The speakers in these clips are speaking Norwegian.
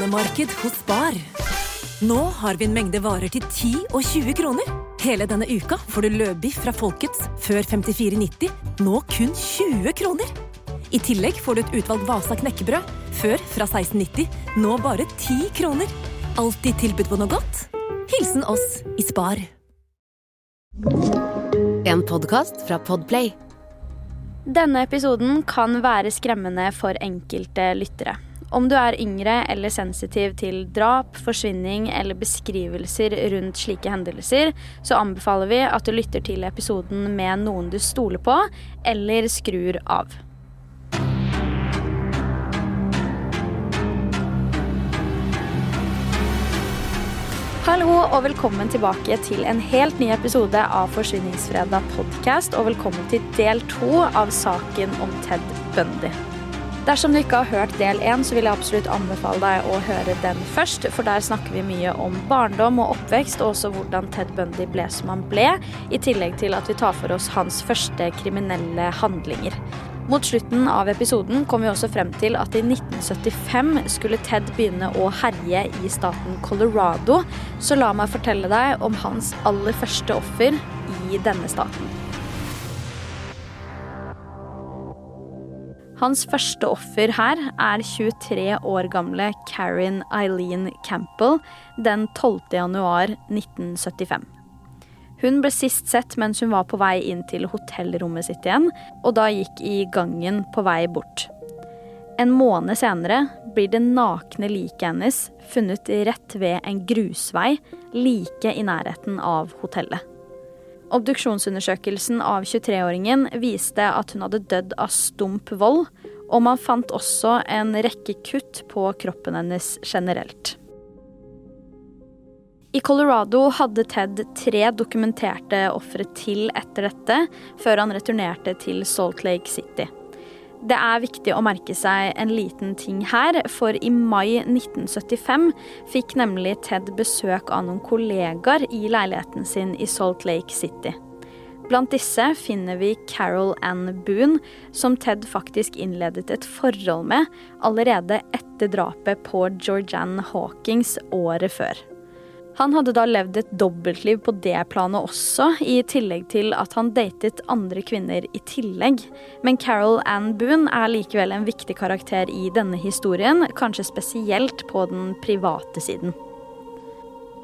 kronemarked hos Spar. Nå har vi en mengde varer til 10 og 20 kroner. Hele denne uka får du løbiff fra Folkets før 54,90, nå kun 20 kroner. I tillegg får du et utvalgt Vasa knekkebrød, før fra 1690, nå bare 10 kroner. Alltid tilbud på noe godt. Hilsen oss i Spar. En podkast fra Podplay. Denne episoden kan være skremmende for enkelte lyttere. Om du er yngre eller sensitiv til drap, forsvinning eller beskrivelser rundt slike hendelser, så anbefaler vi at du lytter til episoden med noen du stoler på, eller skrur av. Hallo og velkommen tilbake til en helt ny episode av Forsvinningsfredag podkast. Og velkommen til del to av saken om Ted Bundy. Dersom du ikke har hørt del én, så vil jeg absolutt anbefale deg å høre den først. For der snakker vi mye om barndom og oppvekst, og også hvordan Ted Bundy ble som han ble. I tillegg til at vi tar for oss hans første kriminelle handlinger. Mot slutten av episoden kom vi også frem til at i 1975 skulle Ted begynne å herje i staten Colorado, så la meg fortelle deg om hans aller første offer i denne staten. Hans første offer her er 23 år gamle Karen Eileen Campbell den 12. januar 1975. Hun ble sist sett mens hun var på vei inn til hotellrommet sitt igjen, og da gikk i gangen på vei bort. En måned senere blir det nakne liket hennes funnet rett ved en grusvei like i nærheten av hotellet. Obduksjonsundersøkelsen av 23-åringen viste at hun hadde dødd av stump vold, og man fant også en rekke kutt på kroppen hennes generelt. I Colorado hadde Ted tre dokumenterte ofre til etter dette, før han returnerte til Salt Lake City. Det er viktig å merke seg en liten ting her, for i mai 1975 fikk nemlig Ted besøk av noen kollegaer i leiligheten sin i Salt Lake City. Blant disse finner vi Carol Ann Boone, som Ted faktisk innledet et forhold med allerede etter drapet på Georgianne Hawkins året før. Han hadde da levd et dobbeltliv på det planet også, i tillegg til at han datet andre kvinner i tillegg. Men Carol Ann Boone er likevel en viktig karakter i denne historien, kanskje spesielt på den private siden.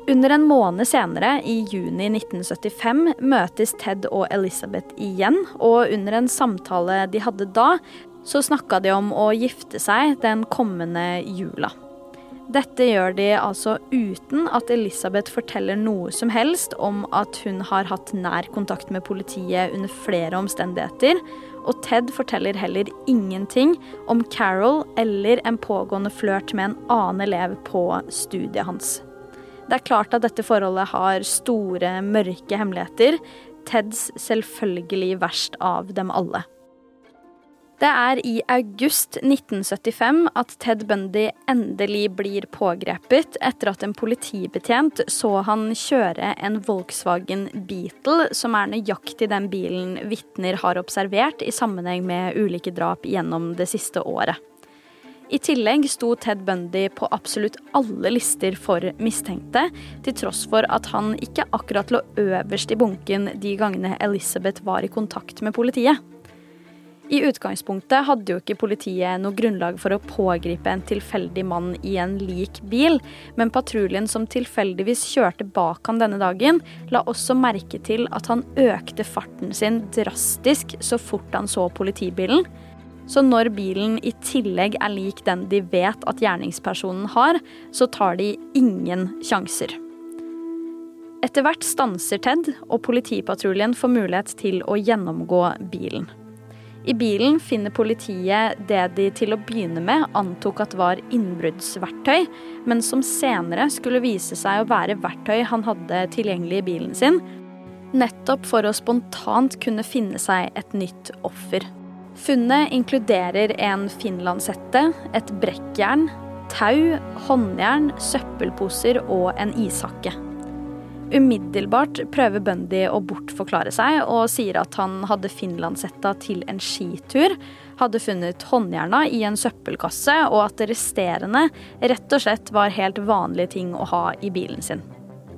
Under en måned senere, i juni 1975, møtes Ted og Elizabeth igjen, og under en samtale de hadde da, så snakka de om å gifte seg den kommende jula. Dette gjør de altså uten at Elisabeth forteller noe som helst om at hun har hatt nær kontakt med politiet under flere omstendigheter, og Ted forteller heller ingenting om Carol eller en pågående flørt med en annen elev på studiet hans. Det er klart at dette forholdet har store, mørke hemmeligheter. Teds selvfølgelig verst av dem alle. Det er i august 1975 at Ted Bundy endelig blir pågrepet etter at en politibetjent så han kjøre en Volkswagen Beetle, som er nøyaktig den bilen vitner har observert i sammenheng med ulike drap gjennom det siste året. I tillegg sto Ted Bundy på absolutt alle lister for mistenkte, til tross for at han ikke akkurat lå øverst i bunken de gangene Elizabeth var i kontakt med politiet. I utgangspunktet hadde jo ikke politiet noe grunnlag for å pågripe en tilfeldig mann i en lik bil, men patruljen som tilfeldigvis kjørte bak han denne dagen, la også merke til at han økte farten sin drastisk så fort han så politibilen. Så når bilen i tillegg er lik den de vet at gjerningspersonen har, så tar de ingen sjanser. Etter hvert stanser Ted, og politipatruljen får mulighet til å gjennomgå bilen. I bilen finner politiet det de til å begynne med antok at var innbruddsverktøy, men som senere skulle vise seg å være verktøy han hadde tilgjengelig i bilen sin, nettopp for å spontant kunne finne seg et nytt offer. Funnet inkluderer en finlandshette, et brekkjern, tau, håndjern, søppelposer og en ishakke. Umiddelbart prøver Bundy å bortforklare seg og sier at han hadde finlandshetta til en skitur, hadde funnet håndjerna i en søppelkasse, og at det resterende rett og slett var helt vanlige ting å ha i bilen sin.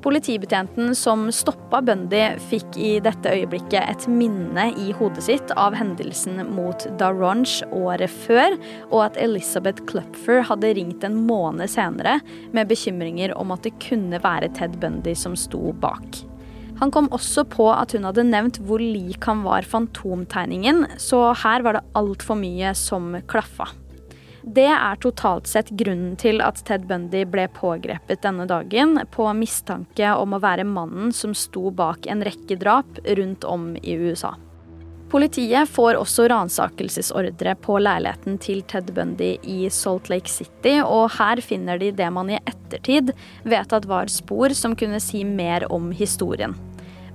Politibetjenten som stoppa Bundy, fikk i dette øyeblikket et minne i hodet sitt av hendelsen mot Daronge året før, og at Elizabeth Clupfer hadde ringt en måned senere med bekymringer om at det kunne være Ted Bundy som sto bak. Han kom også på at hun hadde nevnt hvor lik han var fantomtegningen, så her var det altfor mye som klaffa. Det er totalt sett grunnen til at Ted Bundy ble pågrepet denne dagen, på mistanke om å være mannen som sto bak en rekke drap rundt om i USA. Politiet får også ransakelsesordre på leiligheten til Ted Bundy i Salt Lake City, og her finner de det man i ettertid vet at var spor som kunne si mer om historien.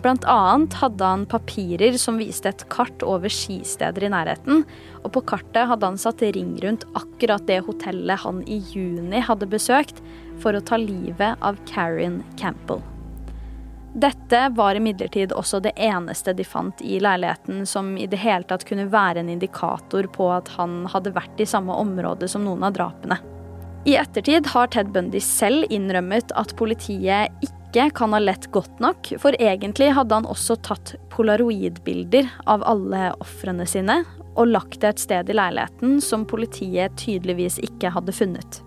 Blant annet hadde han papirer som viste et kart over skisteder i nærheten, og på kartet hadde han satt ring rundt akkurat det hotellet han i juni hadde besøkt for å ta livet av Karin Campbell. Dette var imidlertid også det eneste de fant i leiligheten som i det hele tatt kunne være en indikator på at han hadde vært i samme område som noen av drapene. I ettertid har Ted Bundy selv innrømmet at politiet ikke ikke kan ha lett godt nok, for egentlig hadde han også tatt polaroidbilder av alle ofrene sine og lagt det et sted i leiligheten som politiet tydeligvis ikke hadde funnet.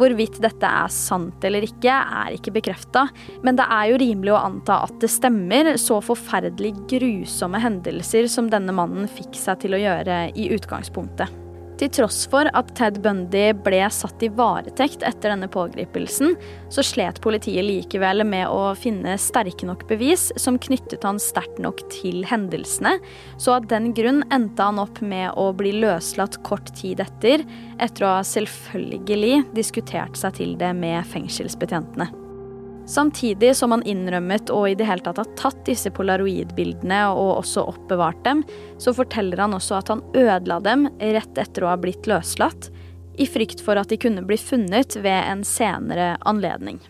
Hvorvidt dette er sant eller ikke, er ikke bekrefta, men det er jo rimelig å anta at det stemmer, så forferdelig grusomme hendelser som denne mannen fikk seg til å gjøre i utgangspunktet. Til tross for at Ted Bundy ble satt i varetekt etter denne pågripelsen, så slet politiet likevel med å finne sterke nok bevis som knyttet han sterkt nok til hendelsene, så av den grunn endte han opp med å bli løslatt kort tid etter, etter å ha selvfølgelig diskutert seg til det med fengselsbetjentene. Samtidig som han innrømmet og i det hele tatt har tatt disse polaroidbildene og også oppbevart dem, så forteller han også at han ødela dem rett etter å ha blitt løslatt, i frykt for at de kunne bli funnet ved en senere anledning.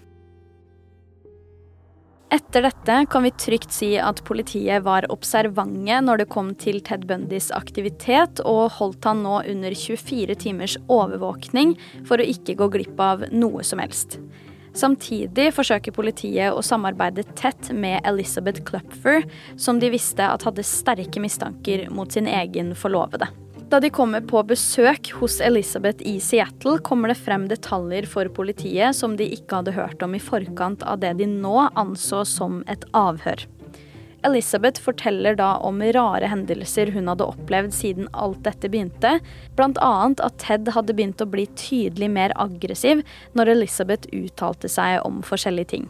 Etter dette kan vi trygt si at politiet var observante når det kom til Ted Bundys aktivitet, og holdt han nå under 24 timers overvåkning for å ikke gå glipp av noe som helst. Samtidig forsøker politiet å samarbeide tett med Elizabeth Klupfer, som de visste at hadde sterke mistanker mot sin egen forlovede. Da de kommer på besøk hos Elizabeth i Seattle, kommer det frem detaljer for politiet som de ikke hadde hørt om i forkant av det de nå anså som et avhør. Elisabeth forteller da om rare hendelser hun hadde opplevd siden alt dette begynte, bl.a. at Ted hadde begynt å bli tydelig mer aggressiv når Elisabeth uttalte seg om forskjellige ting.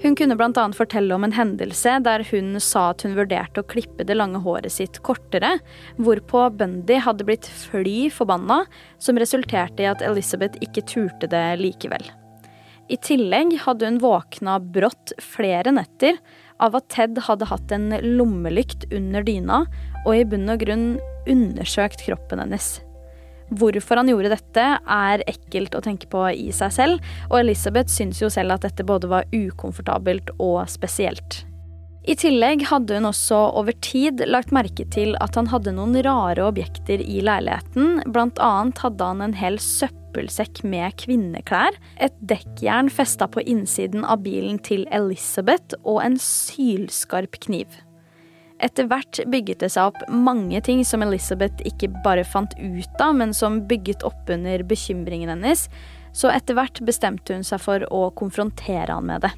Hun kunne bl.a. fortelle om en hendelse der hun sa at hun vurderte å klippe det lange håret sitt kortere, hvorpå Bundy hadde blitt fly forbanna, som resulterte i at Elisabeth ikke turte det likevel. I tillegg hadde hun våkna brått flere netter av at Ted hadde hatt en lommelykt under dyna og i bunn og grunn undersøkt kroppen hennes. Hvorfor han gjorde dette, er ekkelt å tenke på i seg selv, og Elisabeth syns jo selv at dette både var ukomfortabelt og spesielt. I tillegg hadde hun også over tid lagt merke til at han hadde noen rare objekter i leiligheten, blant annet hadde han en hel søppel søppelsekk med kvinneklær, et dekkjern festa på innsiden av bilen til Elizabeth og en sylskarp kniv. Etter hvert bygget det seg opp mange ting som Elizabeth ikke bare fant ut av, men som bygget opp under bekymringen hennes, så etter hvert bestemte hun seg for å konfrontere han med det.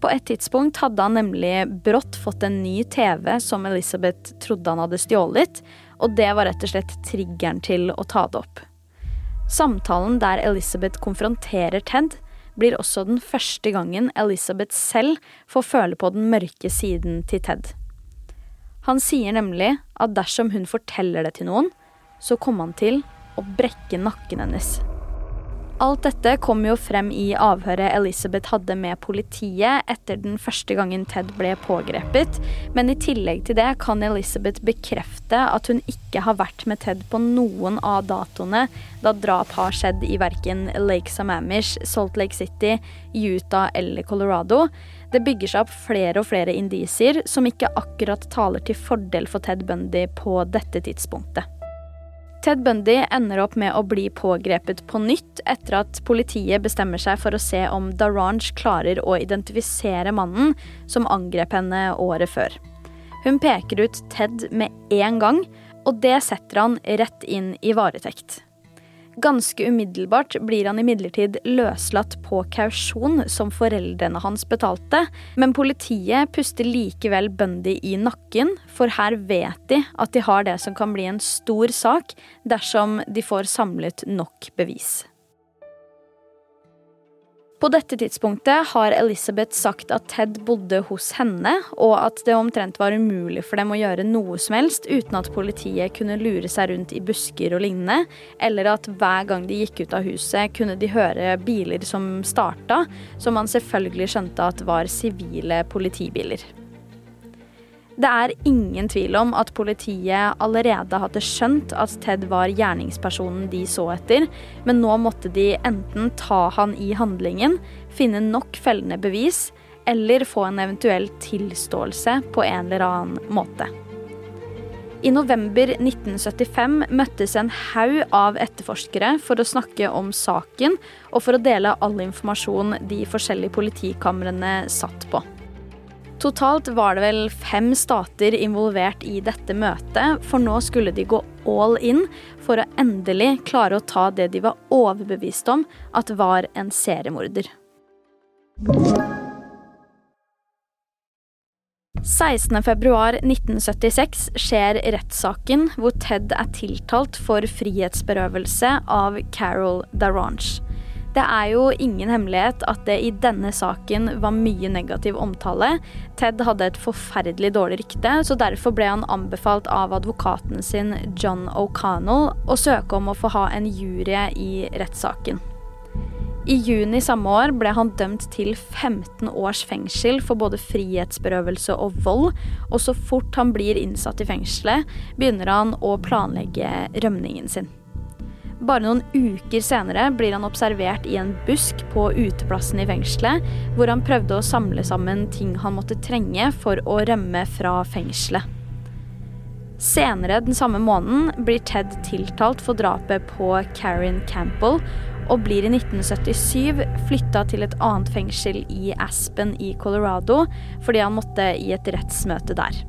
På et tidspunkt hadde han nemlig brått fått en ny TV som Elizabeth trodde han hadde stjålet, og det var rett og slett triggeren til å ta det opp. Samtalen der Elizabeth konfronterer Ted, blir også den første gangen Elizabeth selv får føle på den mørke siden til Ted. Han sier nemlig at dersom hun forteller det til noen, så kommer han til å brekke nakken hennes. Alt dette kom jo frem i avhøret Elizabeth hadde med politiet etter den første gangen Ted ble pågrepet, men i tillegg til det kan Elizabeth bekrefte at hun ikke har vært med Ted på noen av datoene da drap har skjedd i verken Lake Sammamish, Salt Lake City, Utah eller Colorado. Det bygger seg opp flere og flere indisier som ikke akkurat taler til fordel for Ted Bundy på dette tidspunktet. Ted Bundy ender opp med å bli pågrepet på nytt etter at politiet bestemmer seg for å se om Darange klarer å identifisere mannen som angrep henne året før. Hun peker ut Ted med en gang, og det setter han rett inn i varetekt. Ganske umiddelbart blir han imidlertid løslatt på kausjon som foreldrene hans betalte, men politiet puster likevel Bundy i nakken, for her vet de at de har det som kan bli en stor sak dersom de får samlet nok bevis. På dette tidspunktet har Elizabeth sagt at Ted bodde hos henne, og at det omtrent var umulig for dem å gjøre noe som helst uten at politiet kunne lure seg rundt i busker og lignende, eller at hver gang de gikk ut av huset, kunne de høre biler som starta, som man selvfølgelig skjønte at var sivile politibiler. Det er ingen tvil om at politiet allerede hadde skjønt at Ted var gjerningspersonen de så etter, men nå måtte de enten ta han i handlingen, finne nok fellende bevis, eller få en eventuell tilståelse på en eller annen måte. I november 1975 møttes en haug av etterforskere for å snakke om saken og for å dele all informasjon de forskjellige politikamrene satt på. Totalt var det vel fem stater involvert i dette møtet, for nå skulle de gå all in for å endelig klare å ta det de var overbevist om at var en seriemorder. 16.2.1976 skjer rettssaken hvor Ted er tiltalt for frihetsberøvelse av Carol Darange. Det er jo ingen hemmelighet at det i denne saken var mye negativ omtale. Ted hadde et forferdelig dårlig rykte, så derfor ble han anbefalt av advokaten sin John O'Connell å søke om å få ha en jury i rettssaken. I juni samme år ble han dømt til 15 års fengsel for både frihetsberøvelse og vold, og så fort han blir innsatt i fengselet, begynner han å planlegge rømningen sin. Bare noen uker senere blir han observert i en busk på uteplassen i fengselet, hvor han prøvde å samle sammen ting han måtte trenge for å rømme fra fengselet. Senere den samme måneden blir Ted tiltalt for drapet på Karen Campbell, og blir i 1977 flytta til et annet fengsel i Aspen i Colorado fordi han måtte i et rettsmøte der.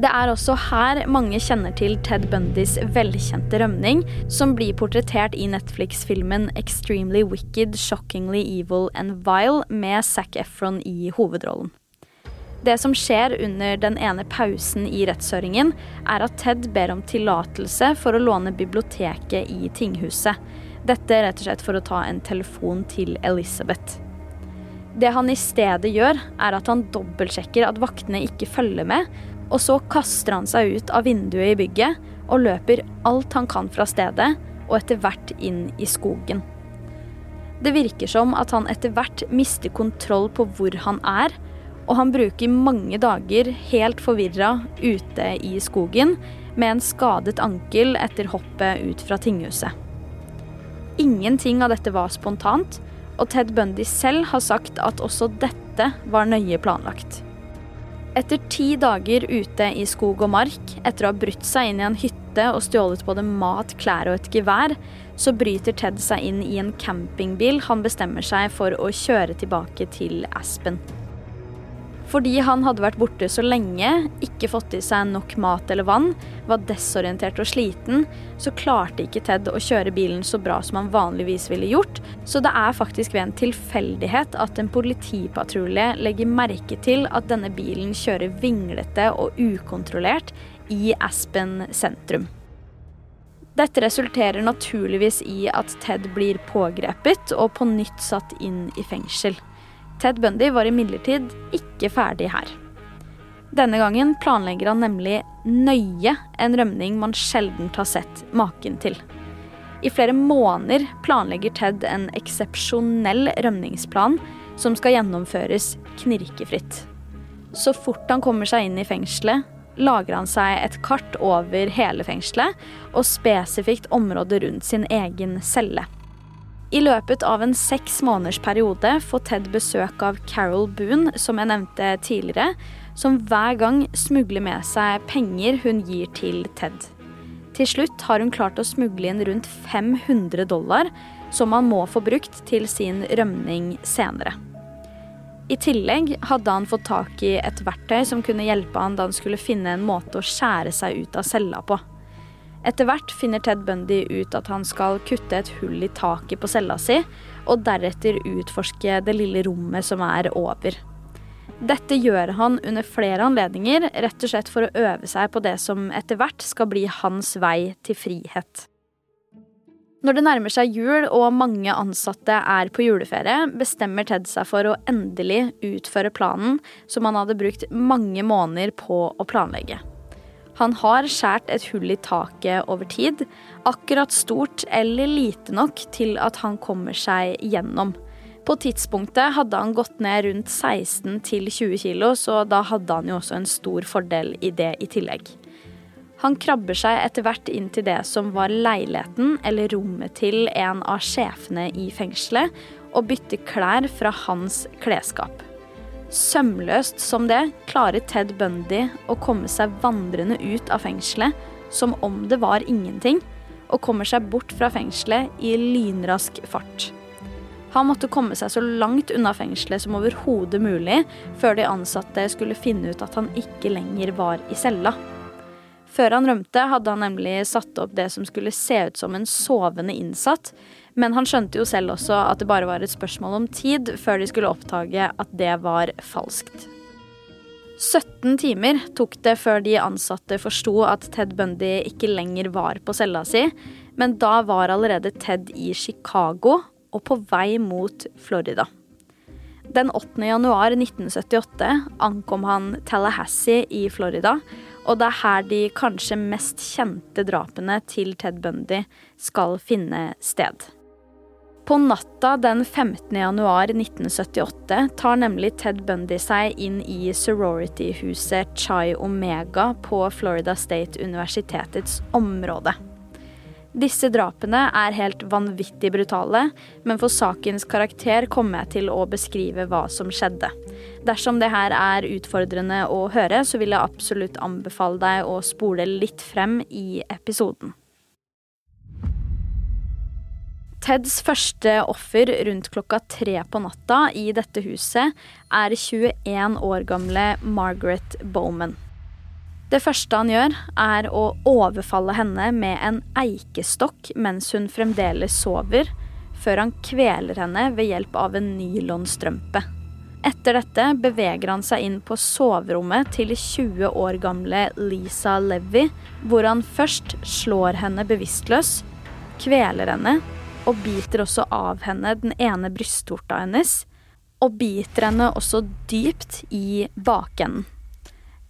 Det er også her mange kjenner til Ted Bundys velkjente rømning, som blir portrettert i Netflix-filmen 'Extremely Wicked, Shockingly Evil and Vile' med Zac Efron i hovedrollen. Det som skjer under den ene pausen i rettshøringen, er at Ted ber om tillatelse for å låne biblioteket i tinghuset. Dette rett og slett for å ta en telefon til Elizabeth. Det han i stedet gjør, er at han dobbeltsjekker at vaktene ikke følger med, og så kaster han seg ut av vinduet i bygget og løper alt han kan fra stedet, og etter hvert inn i skogen. Det virker som at han etter hvert mister kontroll på hvor han er, og han bruker mange dager helt forvirra ute i skogen med en skadet ankel etter hoppet ut fra tinghuset. Ingenting av dette var spontant, og Ted Bundy selv har sagt at også dette var nøye planlagt. Etter ti dager ute i skog og mark, etter å ha brutt seg inn i en hytte og stjålet både mat, klær og et gevær, så bryter Ted seg inn i en campingbil han bestemmer seg for å kjøre tilbake til Aspen. Fordi han hadde vært borte så lenge, ikke fått i seg nok mat eller vann, var desorientert og sliten, så klarte ikke Ted å kjøre bilen så bra som han vanligvis ville gjort, så det er faktisk ved en tilfeldighet at en politipatrulje legger merke til at denne bilen kjører vinglete og ukontrollert i Aspen sentrum. Dette resulterer naturligvis i at Ted blir pågrepet og på nytt satt inn i fengsel. Ted Bundy var imidlertid ikke ferdig her. Denne gangen planlegger han nemlig nøye en rømning man sjelden har sett maken til. I flere måneder planlegger Ted en eksepsjonell rømningsplan som skal gjennomføres knirkefritt. Så fort han kommer seg inn i fengselet, lager han seg et kart over hele fengselet og spesifikt området rundt sin egen celle. I løpet av en seks måneders periode får Ted besøk av Carol Boone, som jeg nevnte tidligere, som hver gang smugler med seg penger hun gir til Ted. Til slutt har hun klart å smugle inn rundt 500 dollar, som han må få brukt til sin rømning senere. I tillegg hadde han fått tak i et verktøy som kunne hjelpe han da han skulle finne en måte å skjære seg ut av cella på. Etter hvert finner Ted Bundy ut at han skal kutte et hull i taket på cella si, og deretter utforske det lille rommet som er over. Dette gjør han under flere anledninger, rett og slett for å øve seg på det som etter hvert skal bli hans vei til frihet. Når det nærmer seg jul og mange ansatte er på juleferie, bestemmer Ted seg for å endelig utføre planen som han hadde brukt mange måneder på å planlegge. Han har skåret et hull i taket over tid, akkurat stort eller lite nok til at han kommer seg gjennom. På tidspunktet hadde han gått ned rundt 16 20 kilo, så da hadde han jo også en stor fordel i det i tillegg. Han krabber seg etter hvert inn til det som var leiligheten eller rommet til en av sjefene i fengselet, og bytter klær fra hans klesskap. Sømløst som det klarer Ted Bundy å komme seg vandrende ut av fengselet som om det var ingenting, og kommer seg bort fra fengselet i lynrask fart. Han måtte komme seg så langt unna fengselet som overhodet mulig før de ansatte skulle finne ut at han ikke lenger var i cella. Før han rømte, hadde han nemlig satt opp det som skulle se ut som en sovende innsatt, men han skjønte jo selv også at det bare var et spørsmål om tid før de skulle oppdage at det var falskt. 17 timer tok det før de ansatte forsto at Ted Bundy ikke lenger var på cella si, men da var allerede Ted i Chicago og på vei mot Florida. Den 8. januar 1978 ankom han Tallahassee i Florida og det er her de kanskje mest kjente drapene til Ted Bundy skal finne sted. På natta den 15. januar 1978 tar nemlig Ted Bundy seg inn i sorority-huset Chai Omega på Florida State Universitetets område. Disse drapene er helt vanvittig brutale, men for sakens karakter kommer jeg til å beskrive hva som skjedde. Dersom det her er utfordrende å høre, så vil jeg absolutt anbefale deg å spole litt frem i episoden. Teds første offer rundt klokka tre på natta i dette huset er 21 år gamle Margaret Bowman. Det første han gjør, er å overfalle henne med en eikestokk mens hun fremdeles sover, før han kveler henne ved hjelp av en nylonstrømpe. Etter dette beveger han seg inn på soverommet til 20 år gamle Lisa Levy, hvor han først slår henne bevisstløs, kveler henne og biter også av henne den ene brystvorta hennes, og biter henne også dypt i bakenden.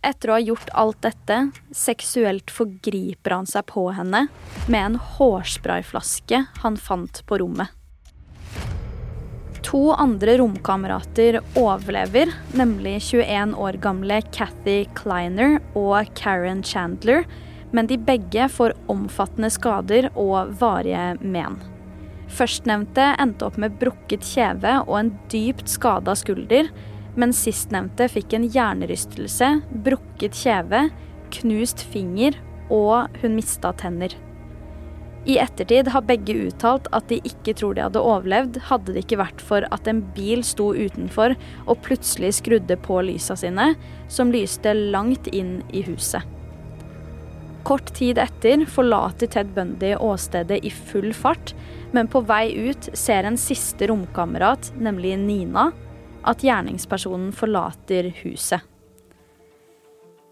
Etter å ha gjort alt dette, seksuelt forgriper han seg på henne med en hårsprayflaske han fant på rommet. To andre romkamerater overlever, nemlig 21 år gamle Cathy Kleiner og Karen Chandler, men de begge får omfattende skader og varige men. Førstnevnte endte opp med brukket kjeve og en dypt skada skulder, men sistnevnte fikk en hjernerystelse, brukket kjeve, knust finger og hun mista tenner. I ettertid har begge uttalt at de ikke tror de hadde overlevd, hadde det ikke vært for at en bil sto utenfor og plutselig skrudde på lysa sine, som lyste langt inn i huset. Kort tid etter forlater Ted Bundy åstedet i full fart, men på vei ut ser en siste romkamerat, nemlig Nina, at gjerningspersonen forlater huset.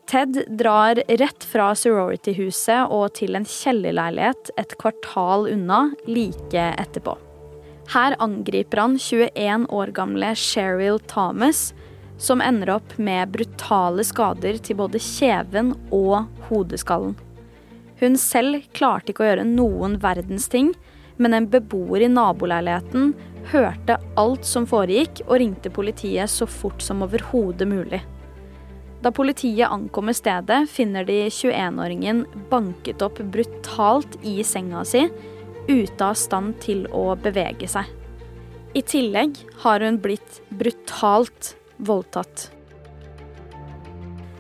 Ted drar rett fra sorority-huset og til en kjellerleilighet et kvartal unna like etterpå. Her angriper han 21 år gamle Sheryl Thomas, som ender opp med brutale skader til både kjeven og hodeskallen. Hun selv klarte ikke å gjøre noen verdens ting, men en beboer i naboleiligheten hørte alt som foregikk og ringte politiet så fort som overhodet mulig. Da politiet ankommer stedet, finner de 21-åringen banket opp brutalt i senga si, ute av stand til å bevege seg. I tillegg har hun blitt brutalt voldtatt.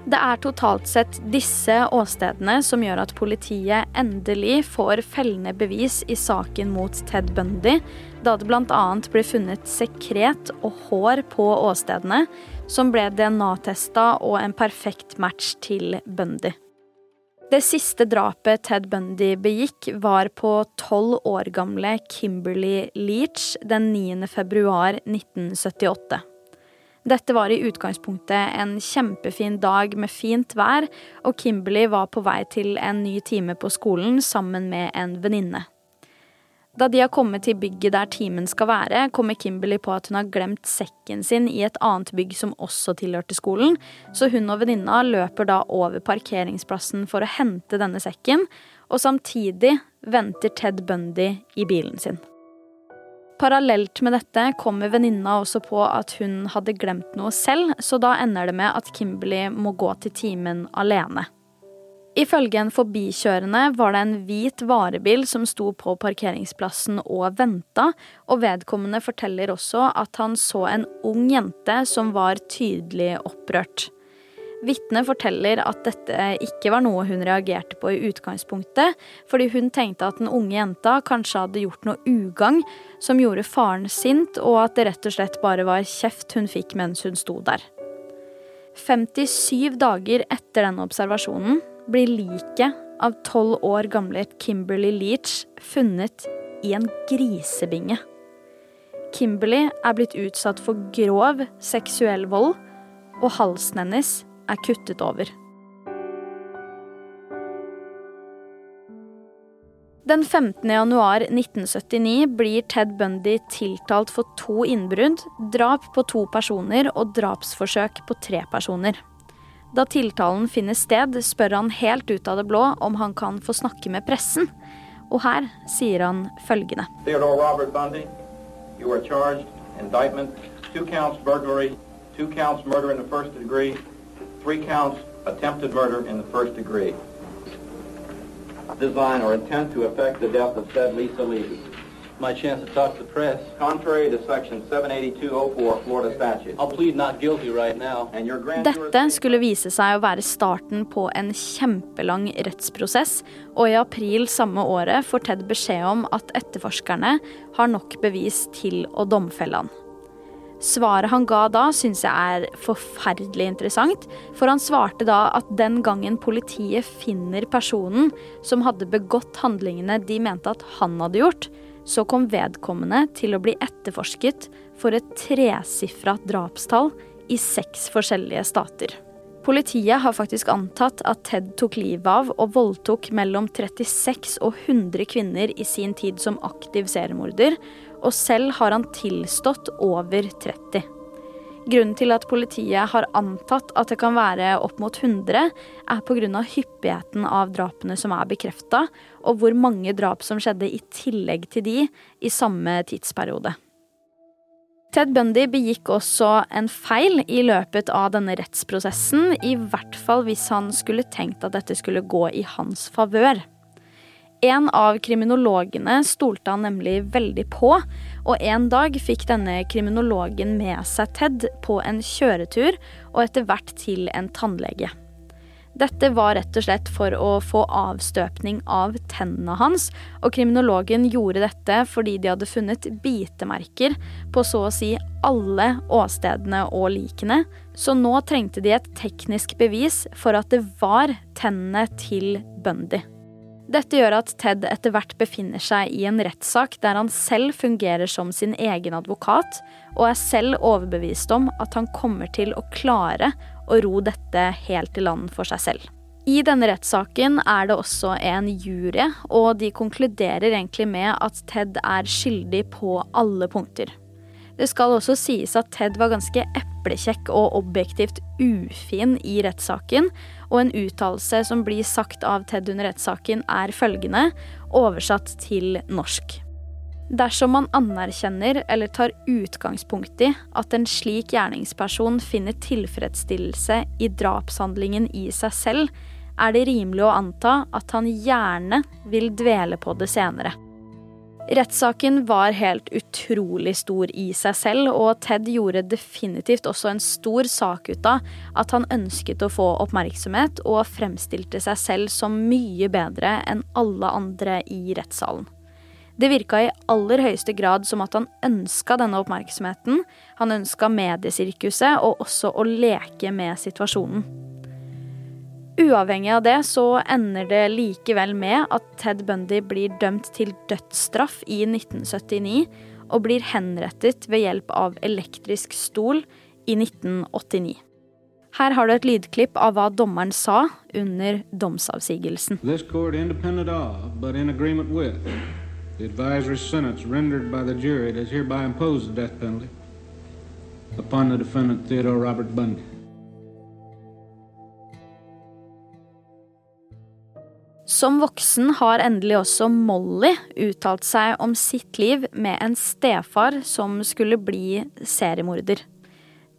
Det er totalt sett disse åstedene som gjør at politiet endelig får fellende bevis i saken mot Ted Bundy, da det bl.a. ble funnet sekret og hår på åstedene, som ble DNA-testa og en perfekt match til Bundy. Det siste drapet Ted Bundy begikk, var på tolv år gamle Kimberly Leach den 9. februar 1978. Dette var i utgangspunktet en kjempefin dag med fint vær, og Kimberly var på vei til en ny time på skolen sammen med en venninne. Da de har kommet til bygget der timen skal være, kommer Kimberly på at hun har glemt sekken sin i et annet bygg som også tilhørte skolen, så hun og venninna løper da over parkeringsplassen for å hente denne sekken, og samtidig venter Ted Bundy i bilen sin. Parallelt med dette kommer venninna også på at hun hadde glemt noe selv, så da ender det med at Kimberly må gå til timen alene. Ifølge en forbikjørende var det en hvit varebil som sto på parkeringsplassen og venta, og vedkommende forteller også at han så en ung jente som var tydelig opprørt. Vitnet forteller at dette ikke var noe hun reagerte på i utgangspunktet, fordi hun tenkte at den unge jenta kanskje hadde gjort noe ugagn som gjorde faren sint, og at det rett og slett bare var kjeft hun fikk mens hun sto der. 57 dager etter denne observasjonen blir liket av tolv år gamle Kimberly Leach funnet i en grisebinge. Kimberly er blitt utsatt for grov seksuell vold, og halsen hennes er kuttet over. Den 15. januar 1979 blir Ted Bundy tiltalt for to innbrudd, drap på to personer og drapsforsøk på tre personer. Da tiltalen finner sted, spør han helt ut av det blå om han kan få snakke med pressen. Og her sier han følgende. Theodore Robert Bundy, you are charged, indictment, two counts burglary, two counts murder in the first degree, three counts attempted murder in the first degree. Design or intent to effect the death of said Lisa Levy. My chance to talk to the press. Contrary to section 78204 Florida statute. I'll plead not guilty right now. Dette skulle vise seg å være starten på en kjempelang rettsprosess, og i april samme året får Ted beskjed om at etterforskerne har nok bevis til å domfelle han. Svaret han ga da, syns jeg er forferdelig interessant. For han svarte da at den gangen politiet finner personen som hadde begått handlingene de mente at han hadde gjort, så kom vedkommende til å bli etterforsket for et tresifra drapstall i seks forskjellige stater. Politiet har faktisk antatt at Ted tok livet av og voldtok mellom 36 og 100 kvinner i sin tid som aktiv seriemorder, og selv har han tilstått over 30. Grunnen til at politiet har antatt at det kan være opp mot 100, er pga. hyppigheten av drapene som er bekrefta, og hvor mange drap som skjedde i tillegg til de i samme tidsperiode. Ted Bundy begikk også en feil i løpet av denne rettsprosessen, i hvert fall hvis han skulle tenkt at dette skulle gå i hans favør. En av kriminologene stolte han nemlig veldig på, og en dag fikk denne kriminologen med seg Ted på en kjøretur og etter hvert til en tannlege. Dette var rett og slett for å få avstøpning av tennene hans, og kriminologen gjorde dette fordi de hadde funnet bitemerker på så å si alle åstedene og likene, så nå trengte de et teknisk bevis for at det var tennene til Bundy. Dette gjør at Ted etter hvert befinner seg i en rettssak der han selv fungerer som sin egen advokat, og er selv overbevist om at han kommer til å klare å ro dette helt i land for seg selv. I denne rettssaken er det også en jury, og de konkluderer egentlig med at Ted er skyldig på alle punkter. Det skal også sies at Ted var ganske eplekjekk og objektivt ufin i rettssaken, og en uttalelse som blir sagt av Ted under rettssaken, er følgende, oversatt til norsk. Dersom man anerkjenner eller tar utgangspunkt i at en slik gjerningsperson finner tilfredsstillelse i drapshandlingen i seg selv, er det rimelig å anta at han gjerne vil dvele på det senere. Rettssaken var helt utrolig stor i seg selv, og Ted gjorde definitivt også en stor sak ut av at han ønsket å få oppmerksomhet, og fremstilte seg selv som mye bedre enn alle andre i rettssalen. Det virka i aller høyeste grad som at han ønska denne oppmerksomheten, han ønska mediesirkuset og også å leke med situasjonen. Uavhengig av det så ender det likevel med at Ted Bundy blir dømt til dødsstraff i 1979 og blir henrettet ved hjelp av elektrisk stol i 1989. Her har du et lydklipp av hva dommeren sa under domsavsigelsen. Court, of, but in agreement with, the advisory sentence rendered by the jury does hereby impose the death penalty upon the defendant Theodore Robert Bundy. Som voksen har endelig også Molly uttalt seg om sitt liv med en stefar som skulle bli seriemorder.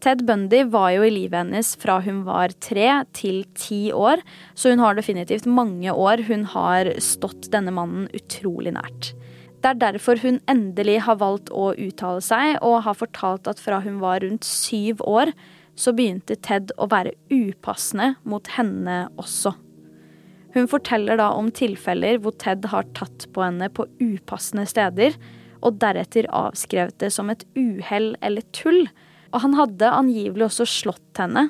Ted Bundy var jo i livet hennes fra hun var tre til ti år, så hun har definitivt mange år hun har stått denne mannen utrolig nært. Det er derfor hun endelig har valgt å uttale seg, og har fortalt at fra hun var rundt syv år, så begynte Ted å være upassende mot henne også. Hun forteller da om tilfeller hvor Ted har tatt på henne på upassende steder, og deretter avskrevet det som et uhell eller tull. Og han hadde angivelig også slått henne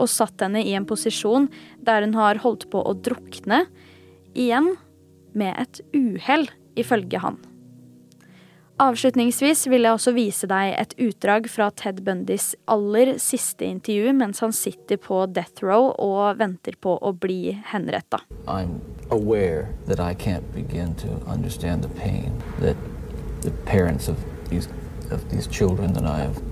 og satt henne i en posisjon der hun har holdt på å drukne, igjen med et uhell, ifølge han. Avslutningsvis vil jeg også vise deg et utdrag fra Ted Bundys aller siste intervju mens han sitter på death row og venter på å bli henretta. The parents of these of these children that I have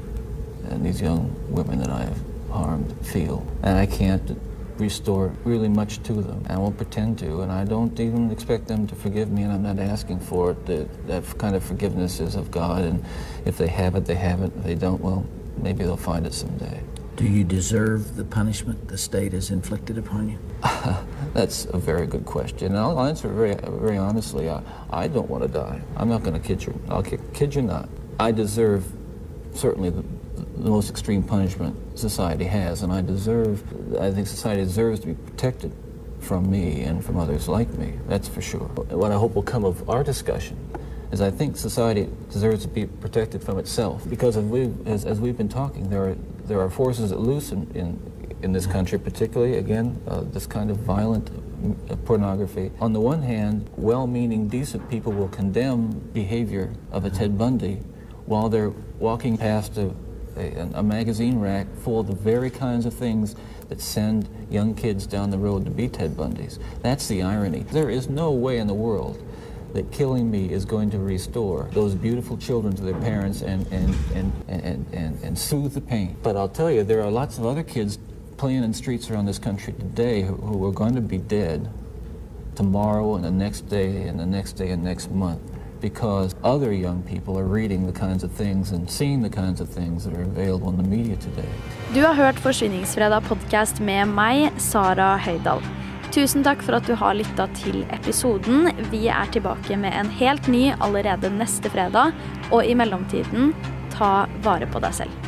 and these young women that I have harmed feel, and I can't restore really much to them. I won't pretend to, and I don't even expect them to forgive me, and I'm not asking for it. That, that kind of forgiveness is of God, and if they have it, they have it. If they don't, well, maybe they'll find it someday. Do you deserve the punishment the state has inflicted upon you? That's a very good question, and I'll answer very, very honestly. I, I don't want to die. I'm not going to kid you. I'll kid, kid you not. I deserve certainly the, the most extreme punishment society has, and I deserve, I think society deserves to be protected from me and from others like me, that's for sure. What I hope will come of our discussion is I think society deserves to be protected from itself because as we've, as, as we've been talking, there are, there are forces at loose in, in, in this country, particularly, again, uh, this kind of violent uh, pornography. On the one hand, well-meaning, decent people will condemn behavior of a Ted Bundy while they're walking past a a, a, magazine rack full of the very kinds of things that send young kids down the road to be Ted Bundys. That's the irony. There is no way in the world that killing me is going to restore those beautiful children to their parents and, and, and, and, and, and soothe the pain. But I'll tell you, there are lots of other kids playing in streets around this country today who, who are going to be dead tomorrow and the next day and the next day and next month because other young people are reading the kinds of things and seeing the kinds of things that are available in the media today. Du har hørt Forsvinningsfredag podcast med meg, Sara Høydahl. Tusen takk for at du har lytta til episoden. Vi er tilbake med en helt ny allerede neste fredag, og i mellomtiden, ta vare på deg selv.